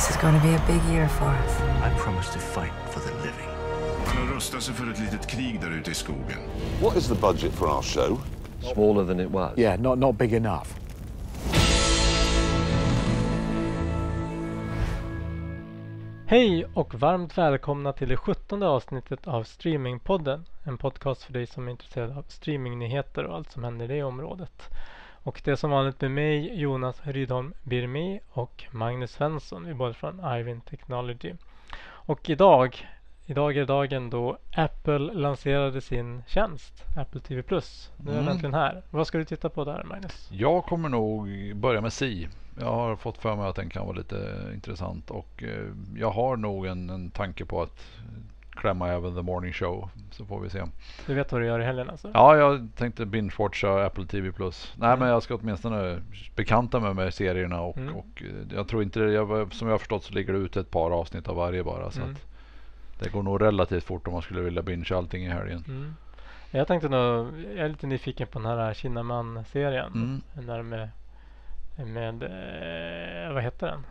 This is going to be a big year for us. I promise to fight for the living. Han har rustat sig för ett litet krig där ute i skogen. What is the budget for our show? Smaller than it was. Yeah, not, not big enough. Hej och varmt välkomna till det sjuttonde avsnittet av Streamingpodden. En podcast för dig som är intresserad av streamingnyheter och allt som händer i det området. Och det är som vanligt med mig, Jonas Rydholm Birmi och Magnus Svensson. Vi är båda från Ivin Technology. Och idag, idag är dagen då Apple lanserade sin tjänst, Apple TV+. Nu är den Mm. äntligen här. Vad ska du titta på där, Magnus? Jag kommer nog börja med Si. Jag har fått för mig att den kan vara lite intressant och eh, jag har nog en, en tanke på att klämma även The Morning Show. Så får vi se. Du vet vad du gör i helgen alltså? Ja, jag tänkte binge-watcha Apple TV+. Nej, Mm. men jag ska åtminstone bekanta mig med serierna och, Mm. och eh, jag tror inte, jag, som jag har förstått så ligger det ute ett par avsnitt av varje bara. Så Mm. att det går nog relativt fort om man skulle vilja binge allting i helgen. Mm. Jag tänkte nog, jag är lite nyfiken på den här Kinnaman-serien. Mm. Den där med, med eh, vad heter den?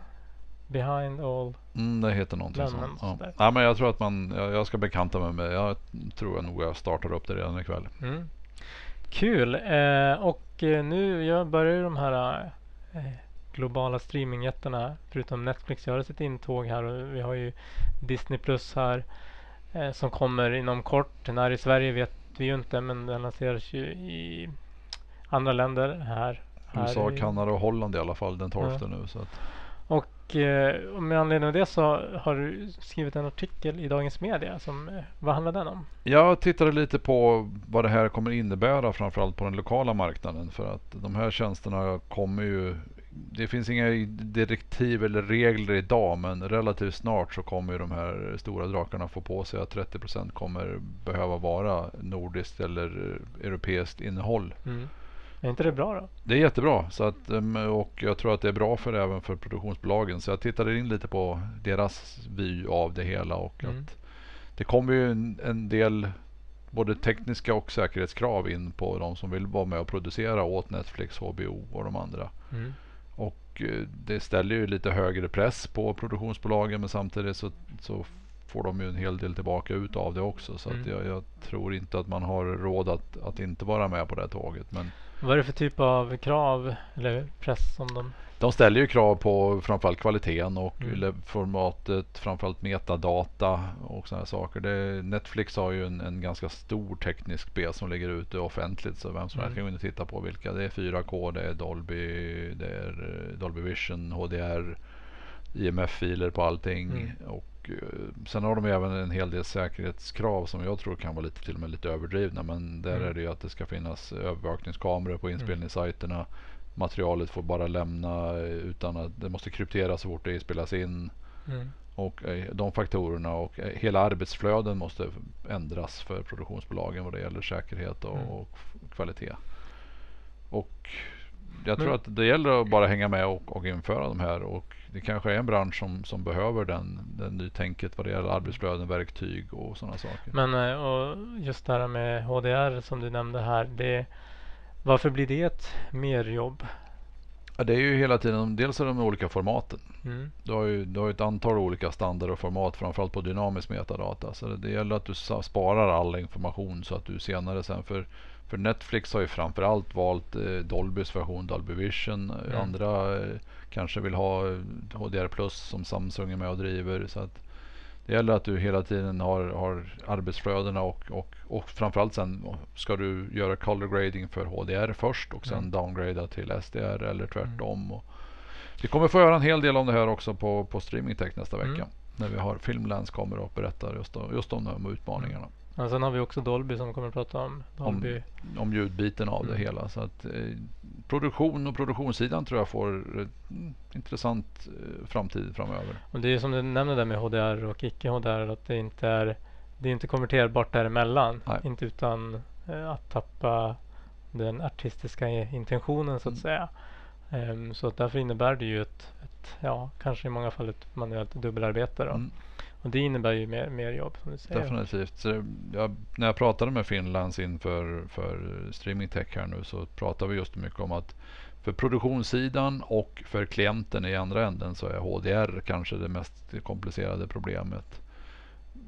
Behind all. Mm, det heter någonting sånt. Ja. Ja, men jag tror att man, jag, jag ska bekanta mig med, jag tror jag nog jag startar upp det redan ikväll. Mm. Kul! Eh, och eh, nu jag börjar de här eh, globala streamingjättarna, förutom Netflix, göra sitt intåg här. Och vi har ju Disney Plus här eh, som kommer inom kort. När i Sverige vet vi ju inte, men den lanseras ju i andra länder här. här USA, i- Kanada och Holland i alla fall den 12 Ja. nu. Så att, Och eh, och med anledning av det så har du skrivit en artikel i Dagens Media. Som, eh, vad handlar den om? jag tittade lite på vad det här kommer innebära framförallt på den lokala marknaden. För att de här tjänsterna kommer ju det finns inga direktiv eller regler idag men relativt snart så kommer ju de här stora drakarna få på sig att 30% kommer behöva vara nordiskt eller europeiskt innehåll. Mm. Är inte det bra då? Det är jättebra så att, ehm, och jag tror att det är bra för även för produktionsbolagen. Så jag tittade in lite på deras vy av det hela och Mm. att det kommer ju en, en del både tekniska och säkerhetskrav in på de som vill vara med och producera åt Netflix, HBO och de andra. Mm. Och eh, det ställer ju lite högre press på produktionsbolagen men samtidigt så, så får de ju en hel del tillbaka ut av det också. Så Mm. jag, jag tror inte att man har råd att, att inte vara med på det här tåget. Men Vad är det för typ av krav eller press som de... De ställer ju krav på framförallt kvaliteten och Mm. formatet, framförallt metadata och sådana saker. Det, Netflix har ju en, en ganska stor teknisk bas som ligger ute offentligt så vem som helst Mm. kan gå in och titta på vilka. Det är 4K, det är Dolby, det är eh, Dolby Vision, HDR, IMF-filer på allting. Mm. Och, eh, sen har de även en hel del säkerhetskrav som jag tror kan vara lite, till och med lite överdrivna. Men där Mm. är det ju att det ska finnas övervakningskameror på inspelningssajterna materialet får bara lämna eh, utan att det måste krypteras så fort det spelas in. Mm. Och eh, de faktorerna och eh, hela arbetsflöden måste ändras för produktionsbolagen vad det gäller säkerhet och, Mm. och kvalitet. Och jag tror att det gäller att bara hänga med och, och införa de här. Och det kanske är en bransch som, som behöver den, den nytänket vad det gäller arbetsflöden, verktyg och sådana saker. Men eh, och just det här med HDR som du nämnde här. Det, varför blir det ett merjobb? Ja, det är ju hela tiden, dels är de olika formaten. Mm. Du har ju, du har ett antal olika standarder och format framförallt på dynamisk metadata. Så det, det gäller att du sparar all information så att du senare sen för för Netflix har ju framförallt valt eh, Dolbys version, Dolby Vision. Eh, Mm. Andra eh, kanske vill ha eh, HDR Plus som Samsung är med och driver. Så att det gäller att du hela tiden har, har arbetsflödena och, och, och framförallt sen ska du göra color grading för HDR först och sen Mm. downgrada till SDR eller tvärtom. Och vi kommer få göra en hel del om det här också på, på Streaming Tech nästa vecka. Mm. När vi har Filmlands kommer och berättar just, om- just om de utmaningarna. Och sen har vi också Dolby som kommer att prata om Dolby. Om ljudbiten av det Mm. hela. Så att, eh, produktion och produktionssidan tror jag får mm, intressant eh, framtid framöver. Och det är som du nämnde där med HDR och icke HDR att det inte är det är inte konverterbart däremellan. Nej. Inte utan eh, att tappa den artistiska intentionen så att Mm. säga. Ehm, så att därför innebär det ju ett, ett, ja, kanske i många fall ett manuellt dubbelarbete. Då. Mm. Och det innebär ju mer, mer jobb som du säger. Definitivt. Jag, när jag pratade med Finlands inför för Streaming Tech här nu så pratade vi just mycket om att För produktionssidan och för klienten i andra änden så är HDR kanske det mest komplicerade problemet.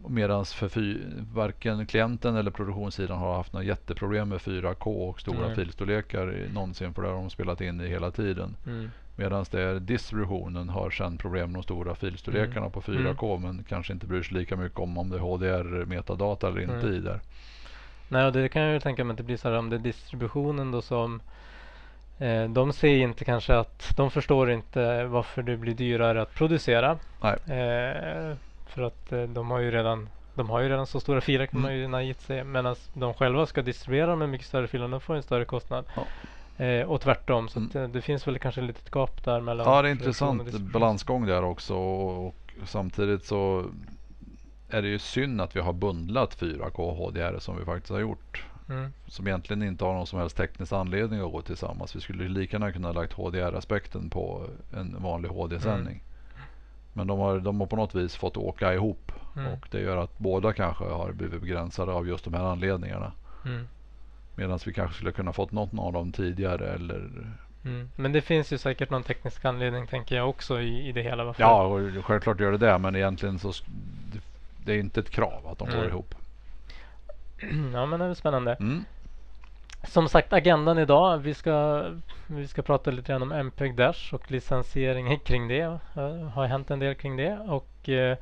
Medan för fy, varken klienten eller produktionssidan har haft några jätteproblem med 4K och stora Nej. filstorlekar någonsin för det har de spelat in i hela tiden. Mm. Medan det är distributionen har sen problem med de stora filstorlekarna Mm. på 4K men kanske inte bryr sig lika mycket om om det är HDR metadata eller inte Mm. i där. Nej, och det kan jag ju tänka mig att det blir så här om det är distributionen då som eh, de ser inte kanske att de förstår inte varför det blir dyrare att producera. Nej. Eh, för att eh, de har ju redan de har ju redan så stora filer kan Mm. man ju naivt säga. Medan de själva ska distribuera med mycket större filer. De får en större kostnad. Eh, och tvärtom. Så att, eh, det finns väl kanske ett litet gap där mellan Mm. Ja, det är och intressant balansgång där också och, och samtidigt så är det ju synd att vi har bundlat 4K HDR som vi faktiskt har gjort. Mm. Som egentligen inte har någon som helst teknisk anledning att gå tillsammans. Vi skulle lika gärna kunna lagt HDR-aspekten på en vanlig HD-sändning. Men de har, de har på något vis fått åka ihop Mm. och det gör att båda kanske har blivit begränsade av just de här anledningarna. Medan vi kanske skulle kunna fått något av dem tidigare eller Mm. Men det finns ju säkert någon teknisk anledning tänker jag också i, i det hela. Varför Ja, och självklart gör det det. Men egentligen så det- det är inte ett krav att de går Mm. ihop. ja men det är spännande. Mm. Som sagt agendan idag. Vi ska, vi ska prata lite grann om MPEG Dash och licensieringen kring det. Eh, har hänt en del kring det. Och eh,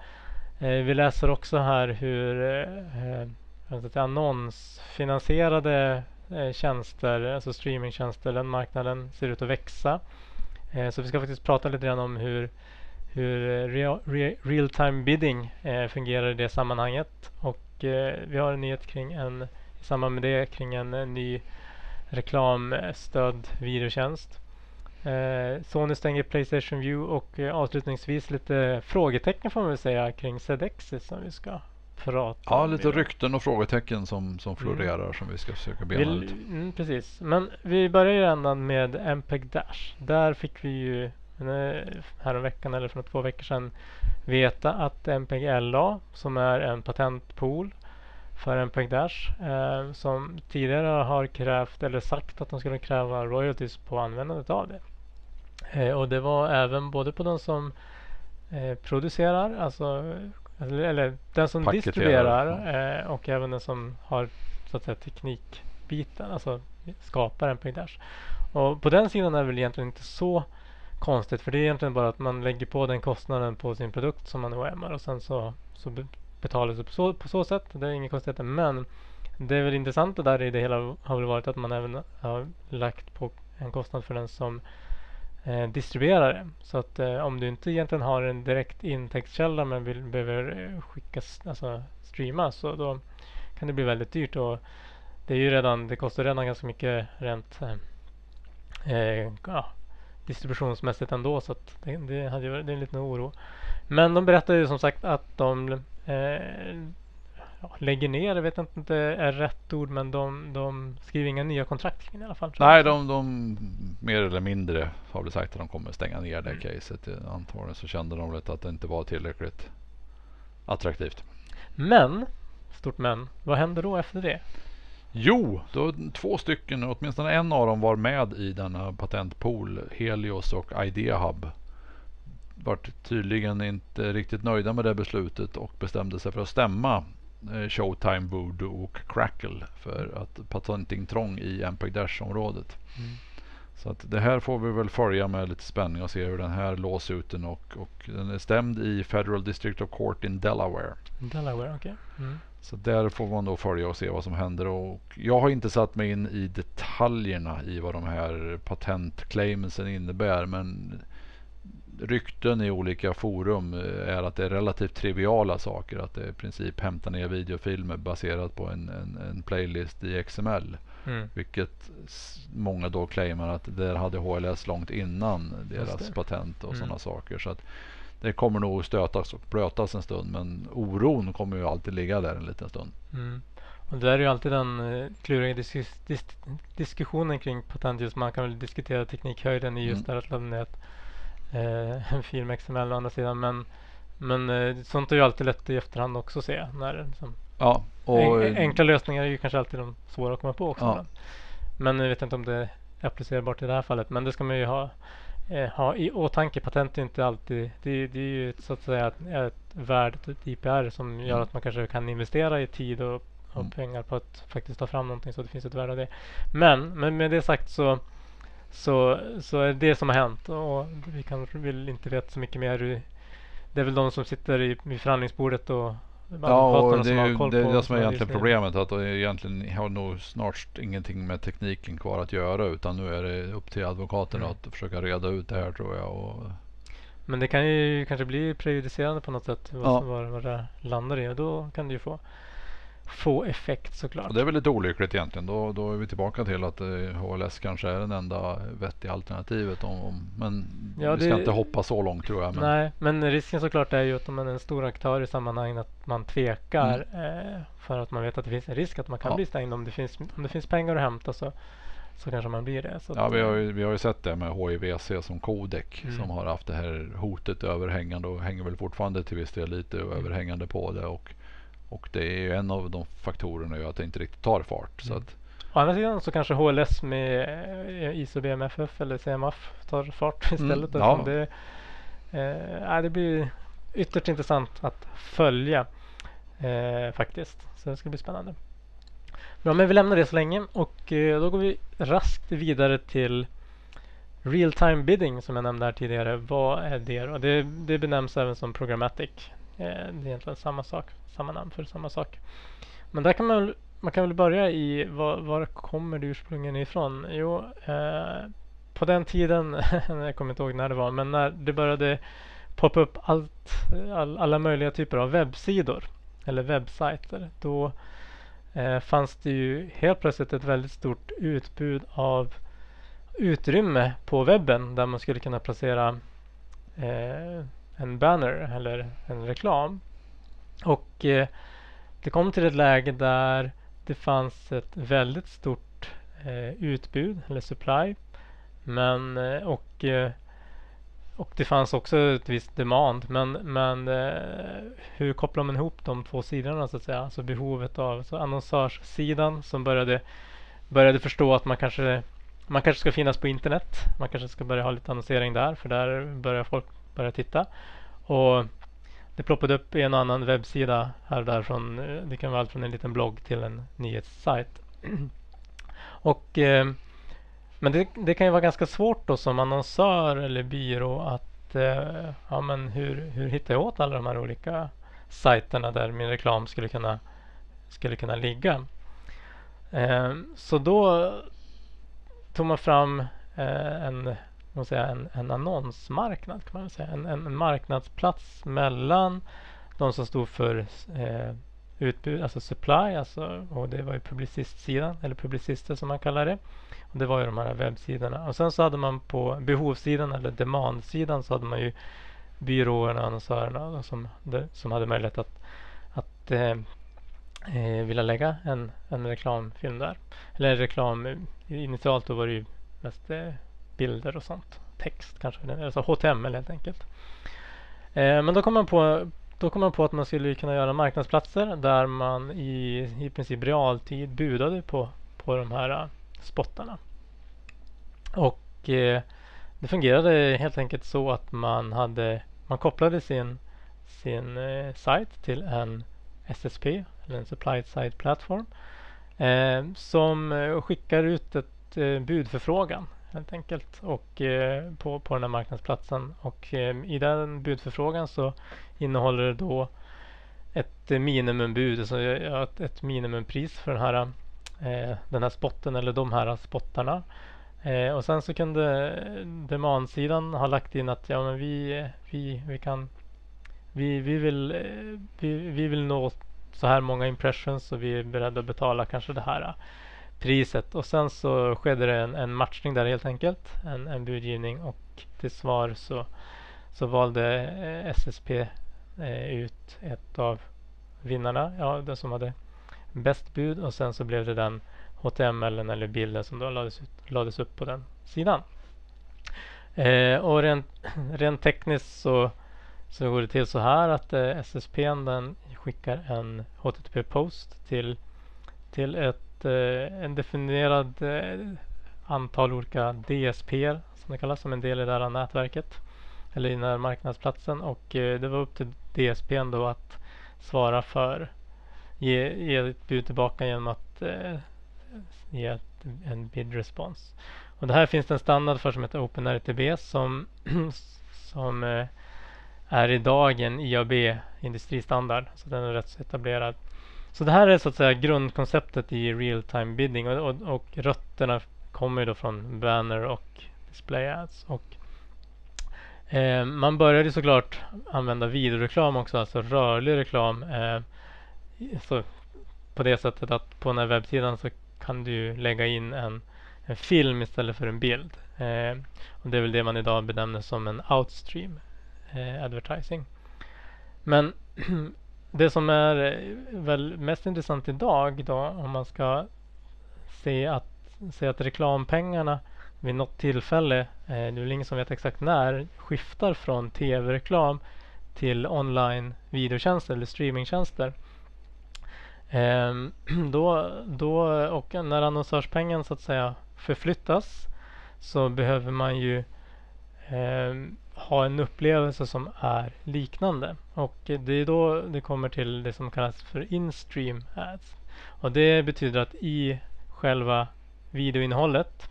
eh, vi läser också här hur eh, annonsfinansierade eh, tjänster, alltså streamingtjänster, den marknaden ser ut att växa. Eh, så vi ska faktiskt prata lite grann om hur hur eh, real, re, real time bidding fungerar i det sammanhanget. Och vi har en nyhet kring en i samband med det kring en, ny reklamstödd videotjänst. Sony stänger Playstation View och avslutningsvis lite frågetecken får man väl säga kring ZXis som vi ska prata Ja, om lite idag. rykten och frågetecken som, som florerar som vi ska försöka bena Vill, ut. mm, precis. Men vi börjar ju redan med MPEG Dash. Där fick vi ju eh, häromveckan eller för två veckor sedan veta att MPEG LA som är en patentpool för MPEG Dash eh, som tidigare har krävt eller sagt att de skulle kräva royalties på användandet av det. Eh, och det var även både på de som eh, producerar, alltså eller, eller den som Paketerar, distribuerar eh, och även den som har så att säga teknikbiten, alltså skapar MPEG Dash. Och på den sidan är det väl egentligen inte så konstigt för det är egentligen bara att man lägger på den kostnaden på sin produkt som man OMar och sen så, så be- betalas det på så, på så sätt. Det är inget konstigt men det är väl intressanta där i det hela har väl varit att man även har lagt på en kostnad för den som eh, distribuerar det. Så att eh, om du inte egentligen har en direkt intäktskälla men vill, behöver eh, skicka, alltså streama så då kan det bli väldigt dyrt. Och det är ju redan, det kostar redan ganska mycket rent eh, eh, ja, distributionsmässigt ändå så att det, det, hade ju, varit- det är en liten oro. Men de berättar ju som sagt att de eh, ja, lägger ner, jag vet inte om det är rätt ord men de, de skriver inga nya kontrakt i alla fall. Nej, de, de mer eller mindre har väl sagt att de kommer stänga ner det Mm. caset. Antagligen så kände de väl att det inte var tillräckligt attraktivt. Men, stort men, vad händer då efter det? Jo, då två stycken, åtminstone en av dem var med i denna patentpool, Helios och Idea Hub. Vart tydligen inte riktigt nöjda med det beslutet och bestämde sig för att stämma Showtime, Voodoo och Crackle för att patentintrång i MPEG Dash-området. Mm. Så att det här får vi väl följa med lite spänning och se hur den här låsuten och, och den är stämd i Federal District of Court in Delaware. Delaware, okej. Mm. Så där får man då följa och se vad som händer. Och jag har inte satt mig in i detaljerna i vad de här patentclaimsen innebär. Men rykten i olika forum eh, är att det är relativt triviala saker. Att det i princip hämtar ner videofilmer baserat på en, en, en playlist i XML. Mm. Vilket många då claimar att där hade HLS långt innan deras patent och Mm. sådana saker. Så att det kommer nog stötas och blötas en stund. Men oron kommer ju alltid ligga där en liten stund. Mm. Och det där är ju alltid den eh, kluriga dis- dis- diskussionen kring patent. Just man kan väl diskutera teknikhöjden i just Mm. det här att eh, en film XML å andra sidan. Men, men eh, sånt är ju alltid lätt i efterhand också att se. När, liksom, Ja, och en, enkla lösningar är ju kanske alltid de svåra att komma på också. Ja. Men jag vet inte om det applicerbart i det här fallet. Men det ska man ju ha, eh, ha i åtanke. Patent är inte alltid, det, det är ju så att säga ett, ett värde, ett IPR som gör Mm. att man kanske kan investera i tid och, och Mm. pengar på att faktiskt ta fram någonting så att det finns ett värde av det. Men, men med det sagt så så, så är det som har hänt och vi kanske vill inte veta så mycket mer. Det är väl de som sitter i, vid förhandlingsbordet och Ja, och det är ju det, det som är egentligen problemet. Att det egentligen har nog snart ingenting med tekniken kvar att göra. Utan nu är det upp till advokaterna Mm. att försöka reda ut det här tror jag. Och, Men det kan ju kanske bli prejudicerande på något sätt vad, Ja. vad, vad det landar i och då kan det ju få, få effekt såklart. och det är väl lite olyckligt egentligen. Då, då är vi tillbaka till att eh, HLS kanske är den enda vettiga alternativet. Om, om, men Ja, vi ska det- inte hoppa så långt tror jag. Men, Nej, men risken såklart är ju att om man är en stor aktör i sammanhanget att man tvekar Mm. eh, för att man vet att det finns en risk att man kan Ja. bli stängd. Om det, finns, om det finns pengar att hämta så, så kanske man blir det. Ja, vi har, eh, ju, vi har ju sett det med HIVC som kodek Mm. som har haft det här hotet överhängande och hänger väl fortfarande till viss del lite Mm. överhängande på det. Och, och det är ju en av de faktorerna ju att det inte riktigt tar fart. Så Mm. att, Å andra sidan så kanske HLS med eh, ISO BMFF eller CMF tar fart Mm, istället. ja. eftersom Det, eh, ja, det blir ytterst intressant att följa eh, faktiskt. Så det ska bli spännande. Bra, men vi lämnar det så länge och eh, då går vi raskt vidare till Real time bidding som jag nämnde här tidigare. Vad är det då? Det, det benämns även som programmatic. Eh, det är egentligen samma sak, samma namn för samma sak. Men där kan man man kan väl börja i var, var kommer det ursprungligen ifrån? Jo, eh, på den tiden, jag kommer inte ihåg när det var, men när det började poppa upp allt, all, alla möjliga typer av webbsidor eller webbsajter. Då eh, fanns det ju helt plötsligt ett väldigt stort utbud av utrymme på webben där man skulle kunna placera eh, en banner eller en reklam. Och eh, det kom till ett läge där det fanns ett väldigt stort eh, utbud eller supply. Men eh, och, eh, och det fanns också ett visst demand. Men, men eh, hur kopplar man ihop de två sidorna så att säga? Alltså behovet av så annonsörssidan som började, började förstå att man kanske man kanske ska finnas på internet. Man kanske ska börja ha lite annonsering där för där börjar folk börja titta. Och det ploppade upp en och annan webbsida här och där. Från, eh, det kan vara allt från en liten blogg till en nyhetssajt. och, eh, men det, det kan ju vara ganska svårt då som annonsör eller byrå att eh, ja, men hur, hur hittar jag åt alla de här olika sajterna där min reklam skulle kunna, skulle kunna ligga. Eh, så då tog man fram eh, en, man säga, en, en annonsmarknad kan man säga. En, en, en marknadsplats mellan de som stod för eh, utbud, alltså supply, alltså, och det var ju publicistsidan, eller publicister som man kallar det. Och det var ju de här webbsidorna. Och sen så hade man på behovssidan eller demandsidan så hade man ju byråerna och annonsörerna som, som hade möjlighet att, att eh, eh, vilja lägga en, en reklamfilm där. Eller en reklam, initialt då var det ju mest eh, bilder och sånt. Text kanske, alltså HTML helt enkelt. Eh, men då kom man på då kom man på att man skulle kunna göra marknadsplatser där man i, i princip realtid budade på, på de här eh, spottarna. Och eh, det fungerade helt enkelt så att man hade man kopplade sin, sin eh, sajt till en SSP, eller en Supplied Site Platform, eh, som eh, skickar ut ett eh, budförfrågan helt enkelt och, eh, på, på den här marknadsplatsen. Och eh, i den budförfrågan så innehåller det då ett minimumbud, alltså eh, ett, ett minimumpris för den här, eh, den här spotten eller de här spottarna. Eh, och sen så kunde demandsidan ha lagt in att ja, men vi, vi, vi kan vi, vi, vill, eh, vi, vi vill nå så här många impressions och vi är beredda att betala kanske det här priset. Och sen så skedde det en, en matchning där helt enkelt. En, en budgivning och till svar så, så valde eh, SSP eh, ut ett av vinnarna. Ja, den som hade bäst bud och sen så blev det den HTML eller bilden som då lades, ut, lades upp på den sidan. Eh, och rent, rent tekniskt så, så går det till så här att eh, SSP den skickar en HTTP-post till, till ett, eh, en definierad eh, antal olika DSP som det kallas som en del i det här nätverket eller i den här marknadsplatsen och eh, det var upp till DSP då att svara för ge, ge ett bud tillbaka genom att eh, ge ett, en bid response. Och det här finns det en standard för som heter OpenRTB som, som eh, är idag en IAB industristandard. Så den är rätt så etablerad. Så det här är så att säga grundkonceptet i real time bidding och, och, och rötterna kommer då från banner och display ads. Och, eh, man började såklart använda videoreklam också, alltså rörlig reklam. Eh, så på det sättet att på den här webbsidan så kan du lägga in en, en film istället för en bild. Eh, och Det är väl det man idag benämner som en outstream eh, advertising. Men det som är eh, väl mest intressant idag då om man ska se att, se att reklampengarna vid något tillfälle, eh, det är väl ingen som vet exakt när, skiftar från tv-reklam till online videotjänster eller streamingtjänster. Eh, då, då, och när annonsörspengen så att säga förflyttas så behöver man ju eh, ha en upplevelse som är liknande. Och det är då det kommer till det som kallas för in-stream ads. Och det betyder att i själva videoinnehållet,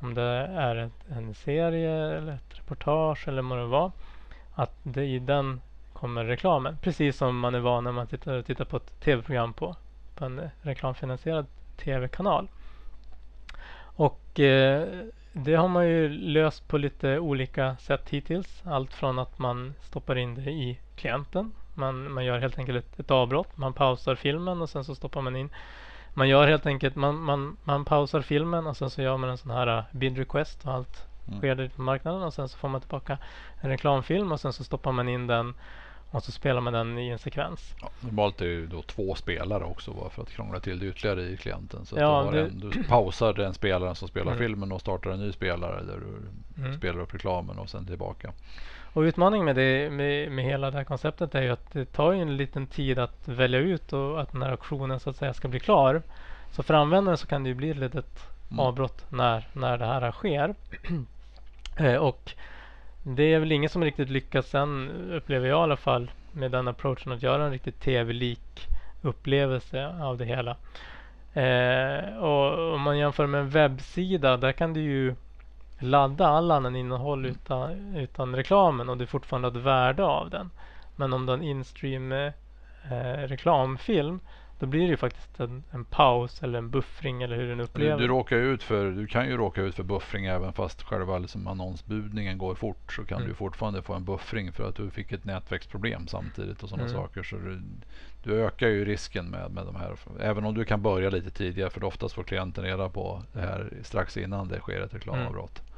om det är ett, en serie eller ett reportage eller vad det var, att det i den kommer reklamen. Precis som man är van när man tittar, tittar på ett tv-program på, på en reklamfinansierad tv-kanal. Och eh, det har man ju löst på lite olika sätt hittills. Allt från att man stoppar in det i klienten. Man, man gör helt enkelt ett, ett avbrott. Man pausar filmen och sen så stoppar man in. Man gör helt enkelt, man, man, man pausar filmen och sen så gör man en sån här uh, bid request och allt mm. sker på marknaden och sen så får man tillbaka en reklamfilm och sen så stoppar man in den och så spelar man den i en sekvens. Ja, normalt är det ju då två spelare också bara för att krångla till det ytterligare i klienten. Så ja, du, en, du pausar den spelaren som spelar mm. filmen och startar en ny spelare där du mm. spelar upp reklamen och sen tillbaka. Och utmaningen med, det, med, med hela det här konceptet är ju att det tar en liten tid att välja ut och att den här auktionen så att säga ska bli klar. Så för användaren så kan det ju bli ett litet mm. avbrott när, när det här sker. Eh, och det är väl ingen som riktigt lyckats än, upplever jag i alla fall, med den approachen att göra en riktigt tv-lik upplevelse av det hela. Eh, och om man jämför med en webbsida, där kan du ju ladda all annan innehåll utan, utan reklamen och det är fortfarande ett värde av den. Men om du har en instream eh, reklamfilm då blir det ju faktiskt en, en paus eller en buffring eller hur den upplever. Du, du, råkar ut för, du kan ju råka ut för buffring även fast själva liksom annonsbudningen går fort så kan mm. du fortfarande få en buffring för att du fick ett nätverksproblem samtidigt och sådana mm. saker. Så du, du, ökar ju risken med, med de här. Även om du kan börja lite tidigare för oftast får klienten reda på det här strax innan det sker ett reklamavbrott. Mm.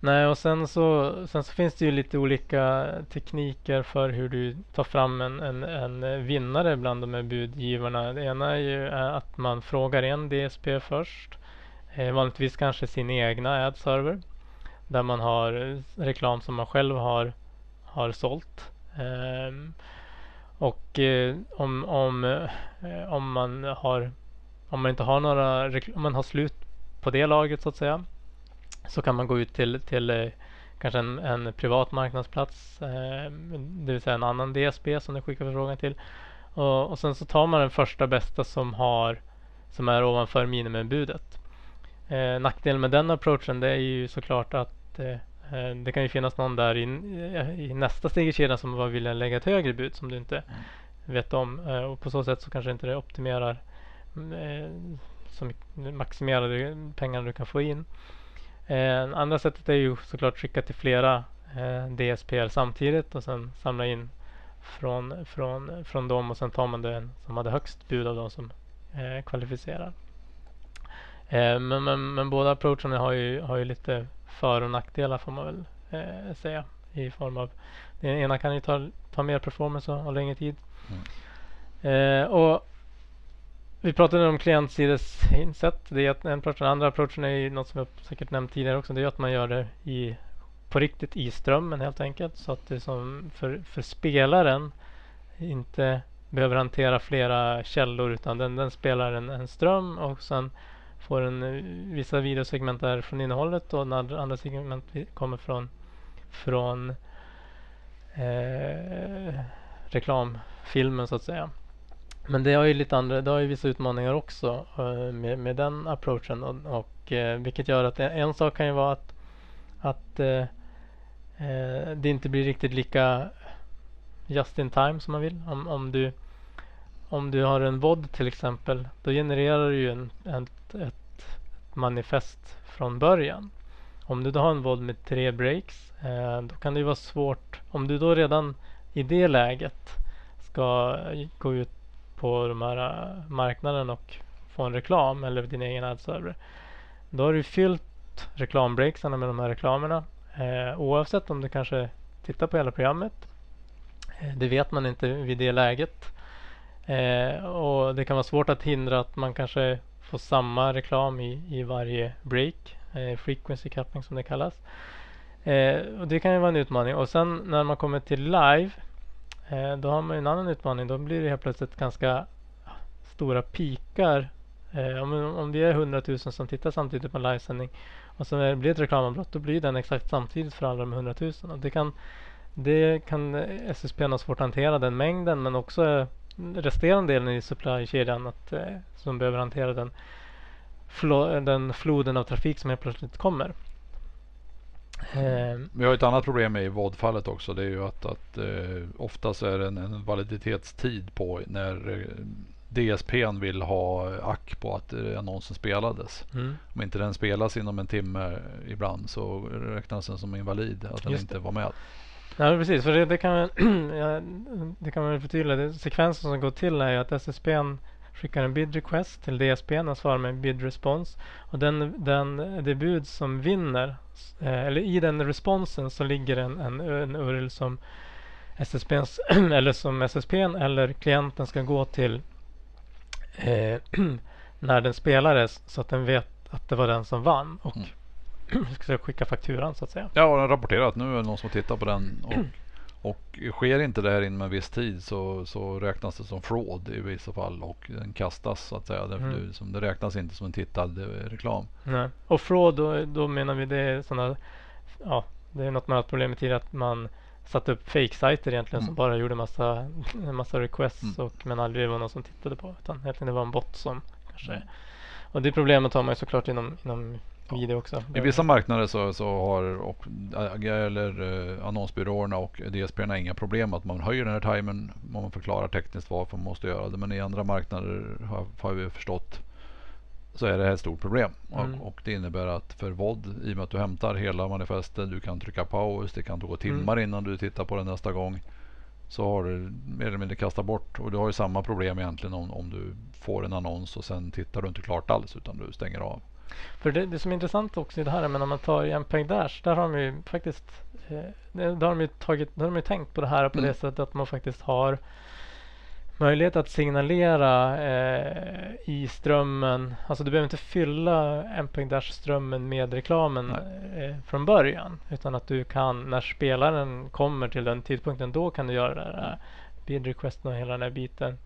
Nej, och sen så, sen så finns det ju lite olika tekniker för hur du tar fram en, en, en vinnare bland de här budgivarna. Det ena är ju eh, att man frågar en DSP först. Eh, vanligtvis kanske sin egna ad-server. Där man har reklam som man själv har, har sålt. Eh, och eh, om, om, eh, om, man har, om man inte har några, om man har slut på det laget så att säga så kan man gå ut till, till eh, kanske en, en, privat marknadsplats, eh, det vill säga en annan DSB som du skickar förfrågan till. Och, och sen så tar man den första bästa som, har, som är ovanför minimibudet. Eh, nackdelen med den approachen det är ju såklart att eh, eh det kan ju finnas någon där i, i nästa steg i kedjan som bara vill lägga ett högre bud som du inte mm. vet om. Eh, och på så sätt så kanske inte det optimerar eh, så mycket, maximerar pengarna du kan få in. Eh, andra sättet är ju såklart skicka till flera eh, DSPR samtidigt och sen samla in från, från, från dem och sen tar man den som hade högst bud av de som eh, kvalificerar. Eh, men, men, men, båda approacherna har ju, har ju lite för och nackdelar får man väl eh, säga. I form av den ena kan ju ta, ta mer performance och, och längre tid. Mm. Eh, och vi pratade om klientsidesinsätt. Det är en approach. Den andra approachen är ju något som jag säkert nämnt tidigare också. Det är att man gör det i, på riktigt i strömmen helt enkelt. Så att det som för, för spelaren inte behöver hantera flera källor utan den, den spelar en, en ström och sen får den eh, vissa videosegment där från innehållet och andra, andra segment kommer från, från eh, reklamfilmen så att säga. Men det har ju lite andra, det har ju vissa utmaningar också eh, med, med den approachen och, och eh, vilket gör att en, en sak kan ju vara att, att eh, eh, det inte blir riktigt lika just in time som man vill. Om, om, du, om du har en VOD till exempel, då genererar du ju en, ett, ett, ett manifest från början. Om du då har en VOD med tre breaks, eh, då kan det ju vara svårt. Om du då redan i det läget ska gå ut på de här äh, marknaden och få en reklam eller din egen adserver. Då har du fyllt reklambreaksarna med de här reklamerna. Eh, oavsett om du kanske tittar på hela programmet. Eh, det vet man inte vid det läget. Eh, och det kan vara svårt att hindra att man kanske får samma reklam i, i varje break. Eh, frequency capping som det kallas. Eh, och det kan ju vara en utmaning. Och sen när man kommer till live. Eh, då har man ju en annan utmaning. Då blir det helt plötsligt ganska stora pikar. Eh, om, om det är 100 000 som tittar samtidigt på en livesändning och så när det blir ett reklamavbrott då blir den exakt samtidigt för alla de 100 000. Och det kan, det kan eh, SSP ha svårt att hantera den mängden men också resterande delen i supply-kedjan att, som behöver hantera den, flo- den floden av trafik som helt plötsligt kommer. Eh, Vi har ett annat problem i VOD-fallet också. Det är ju att, att eh, oftast är det en, en validitetstid på när eh, DSPn vill ha ack på att eh, annonsen spelades. mm. Om inte den spelas inom en timme ibland så räknas den som invalid. Att den Just inte var med. Ja precis, för det, det kan man, ja, det kan man väl förtydliga. Det, sekvensen som går till är ju att SSPn skickar en bid request till DSPn och svarar med en bid response. Och den, den, det bud som vinner, eh, eller i den responsen så ligger en, en, en URL som SSPns, eller som SSPn eller klienten ska gå till eh, när den spelades så att den vet att det var den som vann och ska skicka fakturan så att säga. Ja, och den rapporterar att nu är det någon som tittar på den. Och, och sker inte det här inom en viss tid så, så räknas det som fraud i vissa fall och den kastas så att säga. Därför Mm. det, som, det räknas inte som en tittad eh, reklam. Nej. Och fraud, då, då menar vi det är sådana, ja, det är något man har haft problem med tidigare att man satte upp fake-sajter egentligen som Mm. bara gjorde massa, massa requests Mm. och men aldrig var någon som tittade på utan egentligen det var en bot som kanske Mm. och det problemet har man ju såklart inom, inom video också. I vissa marknader så, så har och, eller, eh, annonsbyråerna och DSP inga problem att man höjer den här timern. Man förklarar tekniskt varför man måste göra det. Men i andra marknader har, har vi förstått så är det här ett stort problem. Mm. Och, och det innebär att för VOD, i och med att du hämtar hela manifestet, du kan trycka paus, det kan gå timmar Mm. innan du tittar på den nästa gång. Så har du mer eller mindre kastat bort och du har ju samma problem egentligen om, om du får en annons och sen tittar du inte klart alls utan du stänger av. För det, det som är intressant också i det här, men om man tar i MPEG Dash, där har de ju faktiskt eh, där har de ju tagit, där har de ju tänkt på det här på Mm. det sättet att man faktiskt har möjlighet att signalera eh, i strömmen. Alltså du behöver inte fylla MPEG Dash-strömmen med reklamen eh, från början. Utan att du kan, när spelaren kommer till den tidpunkten, då kan du göra det där eh, bid requesten och hela den här biten.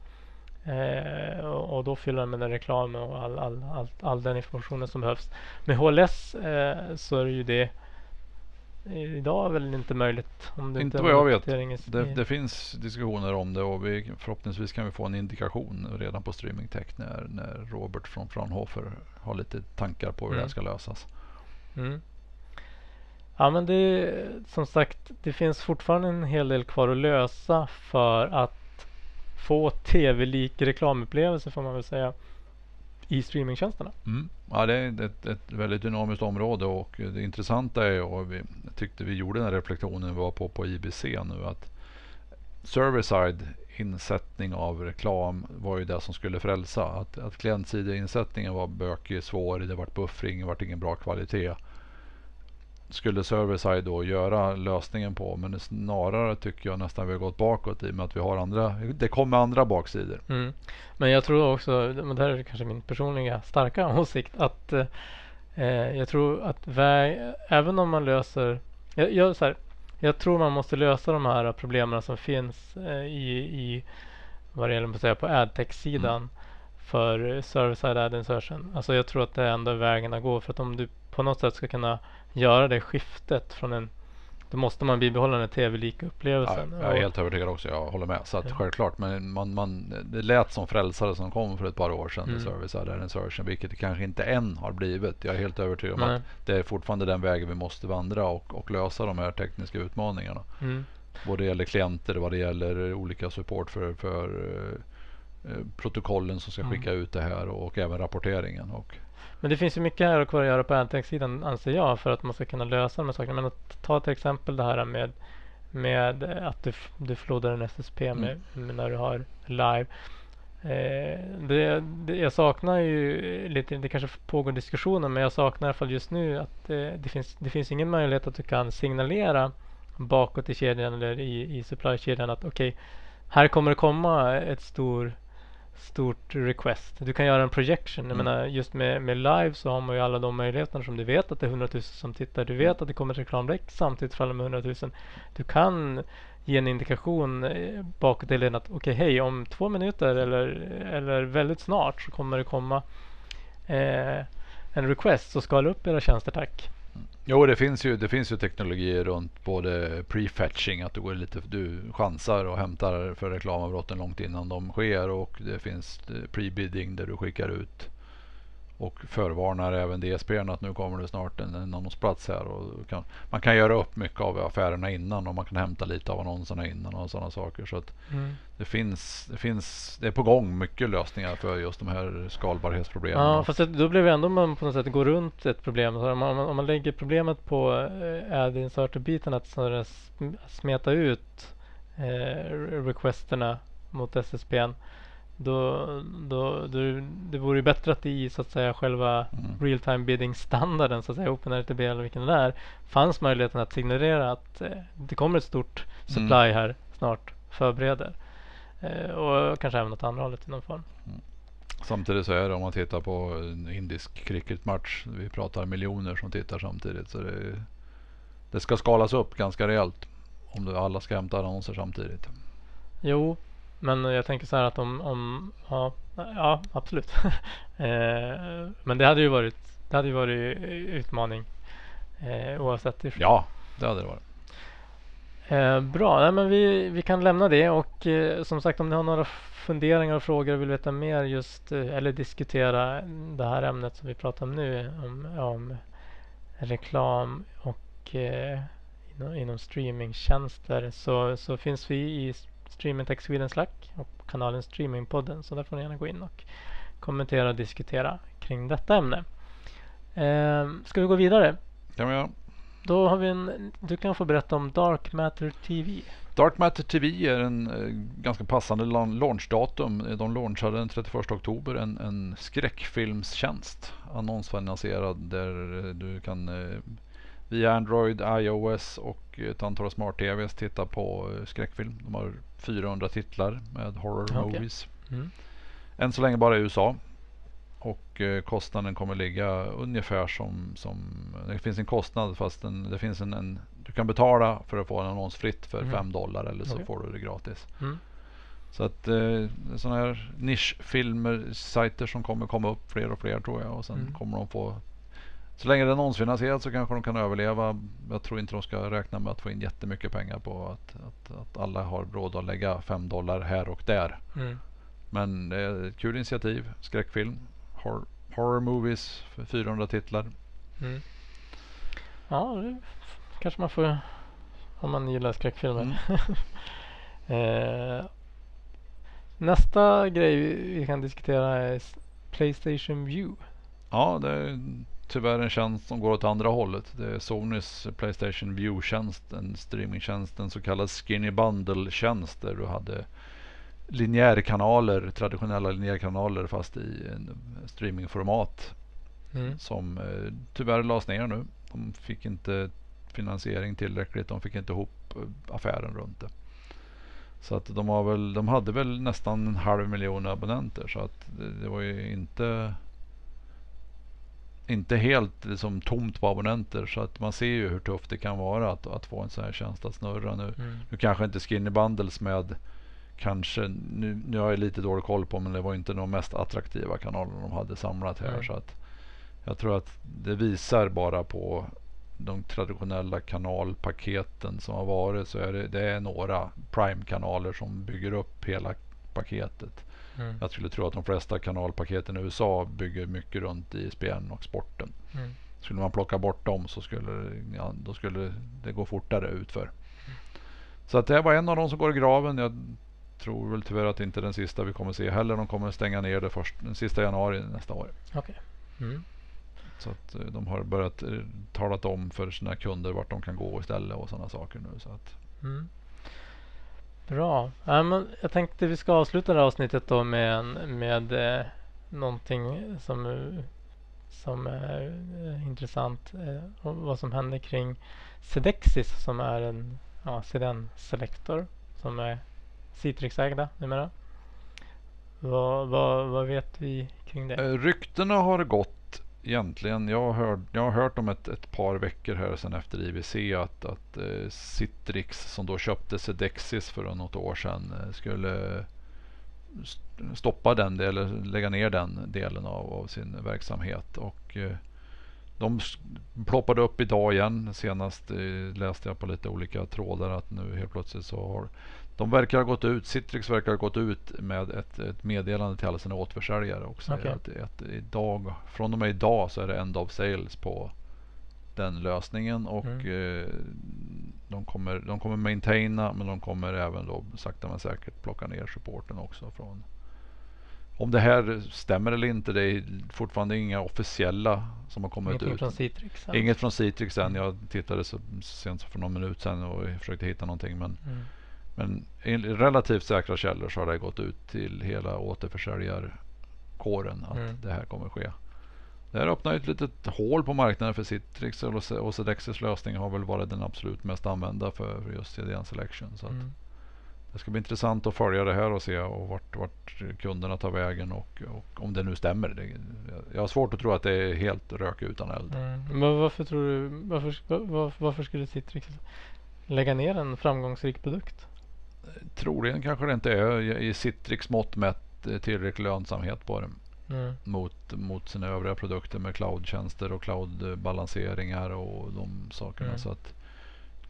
Eh, och, och då fyller den med den reklamen och all, all, all, all den informationen som behövs. Med HLS eh, så är det ju det idag väl inte möjligt. Om det Inte är vad jag vet. Det, det finns diskussioner om det och vi, förhoppningsvis kan vi få en indikation redan på Streaming Tech när, när Robert från Fraunhofer har lite tankar på hur det Mm. här ska lösas. Mm. Ja men det som sagt det finns fortfarande en hel del kvar att lösa för att få tv-lik reklamupplevelse får man väl säga i streamingtjänsterna. Mm. Ja, det är ett, ett väldigt dynamiskt område och det intressanta är och vi jag tyckte vi gjorde den här reflektionen vi var på på IBC nu att server-side insättning av reklam var ju det som skulle frälsa. Att, att klientsideinsättningen var bökig, svår, det vart buffring, det vart ingen bra kvalitet. Skulle server-side då göra lösningen på men snarare tycker jag nästan vi har gått bakåt i och med att vi har andra, det kommer andra baksidor. Mm. Men jag tror också, men det här är kanske min personliga starka åsikt, att eh, jag tror att väg, även om man löser, jag, jag, här, jag tror man måste lösa de här problemen som finns eh, i, i vad det gäller på, att säga, på adtech-sidan för server-side ad insertion. Alltså jag tror att det är enda vägen att gå för att om du på något sätt ska kunna göra det skiftet från en då måste man bibehålla den tv-lika Ja, upplevelsen. jag är helt övertygad också. Jag håller med. Så att Ja. självklart. Men man, man, det lät som frälsare som kom för ett par år sedan. Mm. Mm. Service Ad Insertion. Vilket det kanske inte än har blivit. Jag är helt övertygad om Nej. att det är fortfarande den vägen vi måste vandra och, och lösa de här tekniska utmaningarna. Mm. Både det gäller klienter, vad det gäller olika support för, för eh, protokollen som ska Mm. skicka ut det här och, även rapporteringen. Och, Men det finns ju mycket här kvar att göra på adtech-sidan anser jag för att man ska kunna lösa de här sakerna. Men att ta till exempel det här med, med eh, att du, du flodar en SSP med, med när du har live. Eh, det, det, jag saknar ju lite, det kanske pågår diskussioner men jag saknar i alla fall just nu att eh, det, finns, det finns ingen möjlighet att du kan signalera bakåt i kedjan eller i, i supply-kedjan att okej, här kommer det komma ett stor stort request. Du kan göra en projection. Jag Mm. menar just med, med live så har man ju alla de möjligheterna som du vet att det är 100 000 som tittar. Du vet att det kommer ett reklambreak samtidigt för alla med 100 000. Du kan ge en indikation eh, bakåt i leden att okej hej om två minuter eller, eller väldigt snart så kommer det komma eh, en request så skala upp era tjänster tack. Jo, det finns ju, det finns ju teknologier runt både prefetching, att du går lite, du chansar och hämtar för reklamavbrotten långt innan de sker och det finns prebidding pre-bidding där du skickar ut och förvarnar även DSPn att nu kommer det snart en, en annonsplats här. Och kan, man kan göra upp mycket av affärerna innan och man kan hämta lite av annonserna innan och sådana saker. Så att det finns, det finns, det är på gång mycket lösningar för just de här skalbarhetsproblemen. Ja, fast då blir det ändå man på något sätt går runt ett problem. Om, man, om man lägger problemet på eh, ad inserter-biten att snarare smeta ut eh, requesterna mot SSPn. Då, då, då, det vore ju bättre att det i så att säga själva Mm. real-time bidding standarden, så att säga OpenRTB eller vilken det är, fanns möjligheten att signalera att eh, det kommer ett stort supply Mm. här snart, förbereder. Eh, och kanske även åt andra hållet i någon form. Samtidigt så är det om man tittar på en indisk cricketmatch. Vi pratar miljoner som tittar samtidigt. Så det, det ska skalas upp ganska rejält. Om det, alla ska hämta annonser samtidigt. Jo, men jag tänker så här att om, om ja, ja absolut. eh, men det hade ju varit, det hade ju varit utmaning eh, oavsett. i- Ja, det hade det varit. Eh, bra, Nej, men vi, vi kan lämna det och eh, som sagt om ni har några funderingar och frågor och vill veta mer just eh, eller diskutera det här ämnet som vi pratar om nu om, om reklam och eh, inom, inom streamingtjänster så, så finns vi i Streaming Tech Sweden Slack och kanalen Streamingpodden så där får ni gärna gå in och kommentera och diskutera kring detta ämne. Eh, ska vi gå vidare? Kan vi göra. Då har vi en, du kan få berätta om Dark Matter TV. Dark Matter TV är en eh, ganska passande launchdatum. De launchade den 31 oktober en, en skräckfilmstjänst. Annonsfinansierad där du kan eh, via Android, iOS och ett antal smart-TVs titta på eh, skräckfilm. De har 400 titlar med horror Okej. movies. Mm. Än så länge bara i USA. Och eh, kostnaden kommer ligga ungefär som, som det finns en kostnad fast den, det finns en, en du kan betala för att få en annons fritt för Mhm. 5 dollar eller så Okej. får du det gratis. Mm. Så att eh, sådana här nischfilmer, sajter som kommer komma upp fler och fler tror jag och sen Mm. kommer de få så länge det är annonsfinansierat så kanske de kan överleva. Jag tror inte de ska räkna med att få in jättemycket pengar på att, att, att alla har råd att lägga 5 dollar här och där. Mm. Men det är ett kul initiativ. Skräckfilm. Horror, horror movies för 400 titlar. Mm. Ja, det kanske man får om man gillar skräckfilmer. Mm. eh, nästa grej vi kan diskutera är Playstation View. Ja, det är tyvärr en tjänst som går åt andra hållet. Det är Sonys Playstation View-tjänst. En streamingtjänst. En så kallad Skinny Bundle-tjänst. Där du hade linjärkanaler, traditionella linjärkanaler fast i en streamingformat. Mm. Som eh, tyvärr lades ner nu. De fick inte finansiering tillräckligt. De fick inte ihop eh, affären runt det. Så att de, har väl, de hade väl nästan en halv miljon abonnenter. Så att det, det var ju inte inte helt liksom, tomt på abonnenter. Så att man ser ju hur tufft det kan vara att, att få en sån här tjänst att snurra nu. Mm. Nu kanske inte skinny bundles med kanske, nu, nu har jag lite dålig koll på men det var inte de mest attraktiva kanalerna de hade samlat här. Mm. Så att jag tror att det visar bara på de traditionella kanalpaketen som har varit så är det, det är några Prime-kanaler som bygger upp hela paketet. Mm. Jag skulle tro att de flesta kanalpaketen i USA bygger mycket runt ISBN och sporten. Mm. Skulle man plocka bort dem så skulle, ja, då skulle det gå fortare utför. Så att det var en av de som går i graven. Jag tror väl tyvärr att det inte är den sista vi kommer se heller. De kommer stänga ner det först den sista januari nästa år. Okej. Mm. Så att eh, de har börjat eh, talat om för sina kunder vart de kan gå istället och sådana saker nu. Så att, Mm. Bra. Ja, men jag tänkte vi ska avsluta det här avsnittet då med, en, med eh, någonting som, som är eh, intressant. Eh, och vad som händer kring Sedexis som är en ja, CDN-selektor som är Citrix-ägda numera. Vad, vad, vad vet vi kring det? Eh, ryktena har gått egentligen. Jag har hört, jag har hört om ett, ett par veckor här sedan efter IWC att, att eh, Citrix som då köpte Sedexis för något år sedan eh, skulle stoppa den delen, lägga ner den delen av, av sin verksamhet. Och eh, de ploppade upp idag igen. Senast eh, läste jag på lite olika trådar att nu helt plötsligt så har de verkar ha gått ut, Citrix verkar ha gått ut med ett, ett meddelande till alla sina återförsäljare och säger Okej. att, att idag, från och med idag så är det end of sales på den lösningen och Mm. eh, de, kommer, de kommer maintaina men de kommer även då sakta men säkert plocka ner supporten också från om det här stämmer eller inte, det är fortfarande inga officiella som har kommit Ingenting ut. från Citrix? Inget från Citrix än. Jag tittade så sent som för någon minut sedan och försökte hitta någonting. Men, Mm. men enligt relativt säkra källor så har det gått ut till hela återförsäljarkåren att Mm. det här kommer ske. Det här öppnar ett litet hål på marknaden för Citrix och Sedexis lösning har väl varit den absolut mest använda för just CDN Selection. Så Mm. Det ska bli intressant att följa det här och se och vart, vart kunderna tar vägen och, och om det nu stämmer. Det, jag har svårt att tro att det är helt rök utan eld. Mm. Men varför tror du, varför, var, varför skulle Citrix lägga ner en framgångsrik produkt? Troligen kanske det inte är i Citrix mått mätt tillräcklig lönsamhet på den Mm. mot, mot sina övriga produkter med cloudtjänster och cloudbalanseringar och de sakerna. Mm. Så att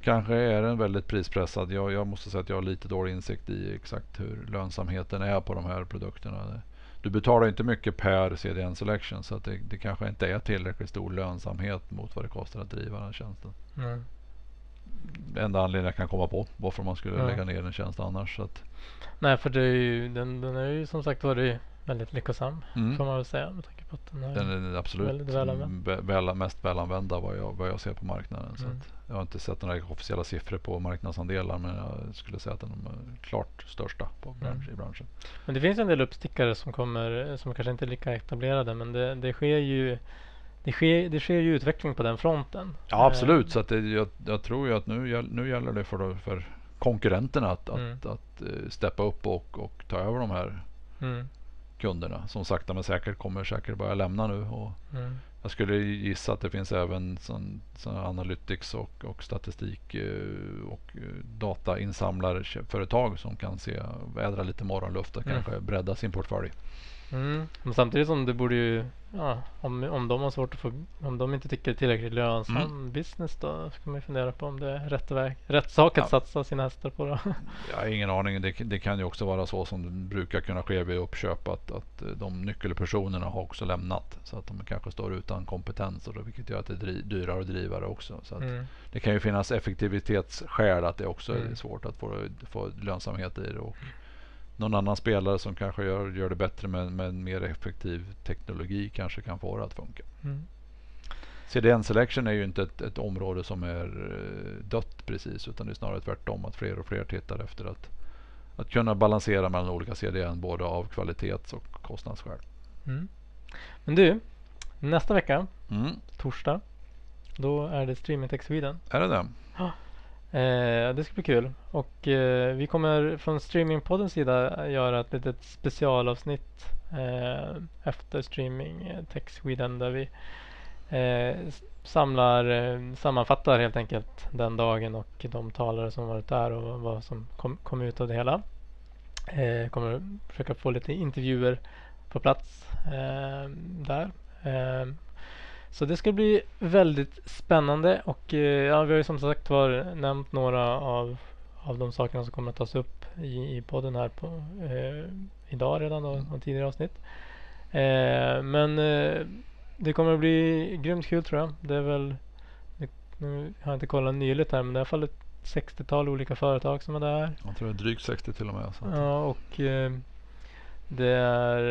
kanske är den väldigt prispressad. Jag, jag måste säga att jag har lite dålig insikt i exakt hur lönsamheten är på de här produkterna. Du betalar inte mycket per CDN Selection så att det, det kanske inte är tillräckligt stor lönsamhet mot vad det kostar att driva den tjänsten. Mm. Enda anledningen jag kan komma på varför man skulle Ja. lägga ner en tjänst annars. Så att, Nej, för det är ju, den, den är ju som sagt varit väldigt lyckosam. mm. Får man väl säga att den Den är absolut väl, mest välanvända vad jag, vad jag ser på marknaden. Så Mm. att jag har inte sett några officiella siffror på marknadsandelar men jag skulle säga att den är klart största på Mm. bransch, i branschen. Men det finns en del uppstickare som kommer som kanske inte är lika etablerade men det, det sker ju det sker, det sker ju utveckling på den fronten. Ja absolut, Eh, så att det, jag, jag tror ju att nu, nu gäller det för, för konkurrenterna att, Mm. att, att eh, steppa upp och, och ta över de här Mm, kunderna som sakta men säkert kommer säkert börja lämna nu. Och mm, jag skulle gissa att det finns även sån, sån analytics och, och statistik eh, och eh, datainsamlarföretag som kan se, vädra lite morgonluft och Mm. kanske bredda sin portfölj. Mm. Men samtidigt som det borde ju ja, om, om de har svårt att få om de inte tycker det är tillräckligt lönsam Mm. business då ska man ju fundera på om det är rätt väg. Rätt sak att Ja. satsa sina hästar på då. Jag har ingen aning. Det, det kan ju också vara så som det brukar kunna ske vid uppköp att, att de nyckelpersonerna har också lämnat. Så att de kanske står utan kompetens och då, vilket gör att det är dyrare att driva det också. Så Mm. Det kan ju finnas effektivitetsskäl att det också Mm. är svårt att få, få lönsamhet i det. Och någon annan spelare som kanske gör, gör det bättre med, med en mer effektiv teknologi kanske kan få det att funka. Mm. CDN Selection är ju inte ett, ett område som är eh, dött precis utan det är snarare tvärtom att fler och fler tittar efter att, att kunna balansera mellan olika CDN både av kvalitets och kostnadsskäl. Mm. Men du, nästa vecka, Mm. torsdag, då är det Streaming Tech Sweden. Är det det? Eh, det ska bli kul. Och eh, vi kommer från Streamingpoddens sida eh, göra ett litet specialavsnitt eh, efter Streaming eh, Tech Sweden där vi eh, samlar, eh, sammanfattar helt enkelt den dagen och de talare som varit där och vad som kom, kom ut av det hela. Eh, kommer försöka få lite intervjuer på plats eh, där. Så det ska bli väldigt spännande och eh, ja, vi har ju som sagt var nämnt några av, av de sakerna som kommer att tas upp i, i podden här på, eh, idag redan och, och tidigare avsnitt. Eh, men eh, det kommer att bli grymt kul tror jag. Det är väl, det, nu har jag inte kollat nyligt här men det är i alla fall ett 60-tal olika företag som är där. Jag tror det är drygt 60 till och med. Så Ja, och eh, det är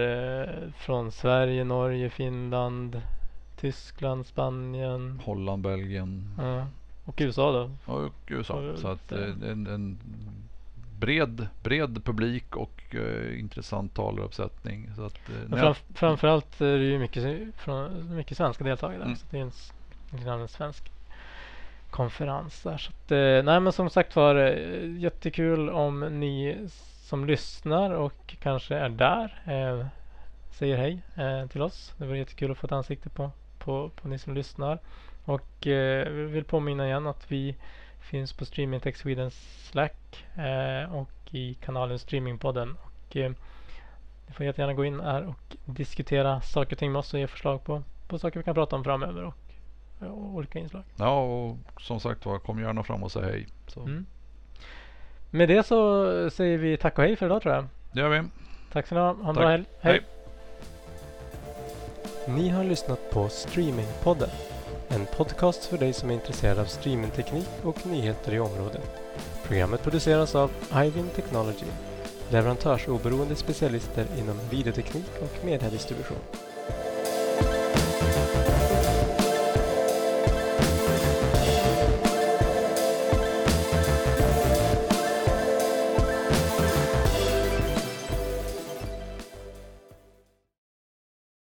eh, från Sverige, Norge, Finland, Tyskland, Spanien Holland, Belgien ja, och USA då. och USA. Så att eh, en, en bred, bred publik och eh, intressant talaruppsättning. Så att, Men nej, framf framförallt är det ju mycket, från, mycket svenska deltagare. Mm. Så det är en, en svensk konferens där. Så att, eh, nej men som sagt var jättekul om ni som lyssnar och kanske är där säger hej till oss. Det vore jättekul att få ett ansikte på, på, på ni som lyssnar. Och eh, vi vill påminna igen att vi finns på Streaming Tech Sweden Slack eh, och i kanalen Streamingpodden. Och, eh, ni får jättegärna gå in här och diskutera saker och ting med oss och ge förslag på, på saker vi kan prata om framöver och, och olika inslag. ja, och som sagt var, kom gärna fram och säg hej. Mm. Med det så säger vi tack och hej för idag tror jag. det gör vi. Tack så ni ha. Ha en Tack. bra helg. Hej. Ni har lyssnat på Streamingpodden. En podcast för dig som är intresserad av streamingteknik och nyheter i området. Programmet produceras av Ivin Technology, leverantörsoberoende specialister inom videoteknik och mediedistribution.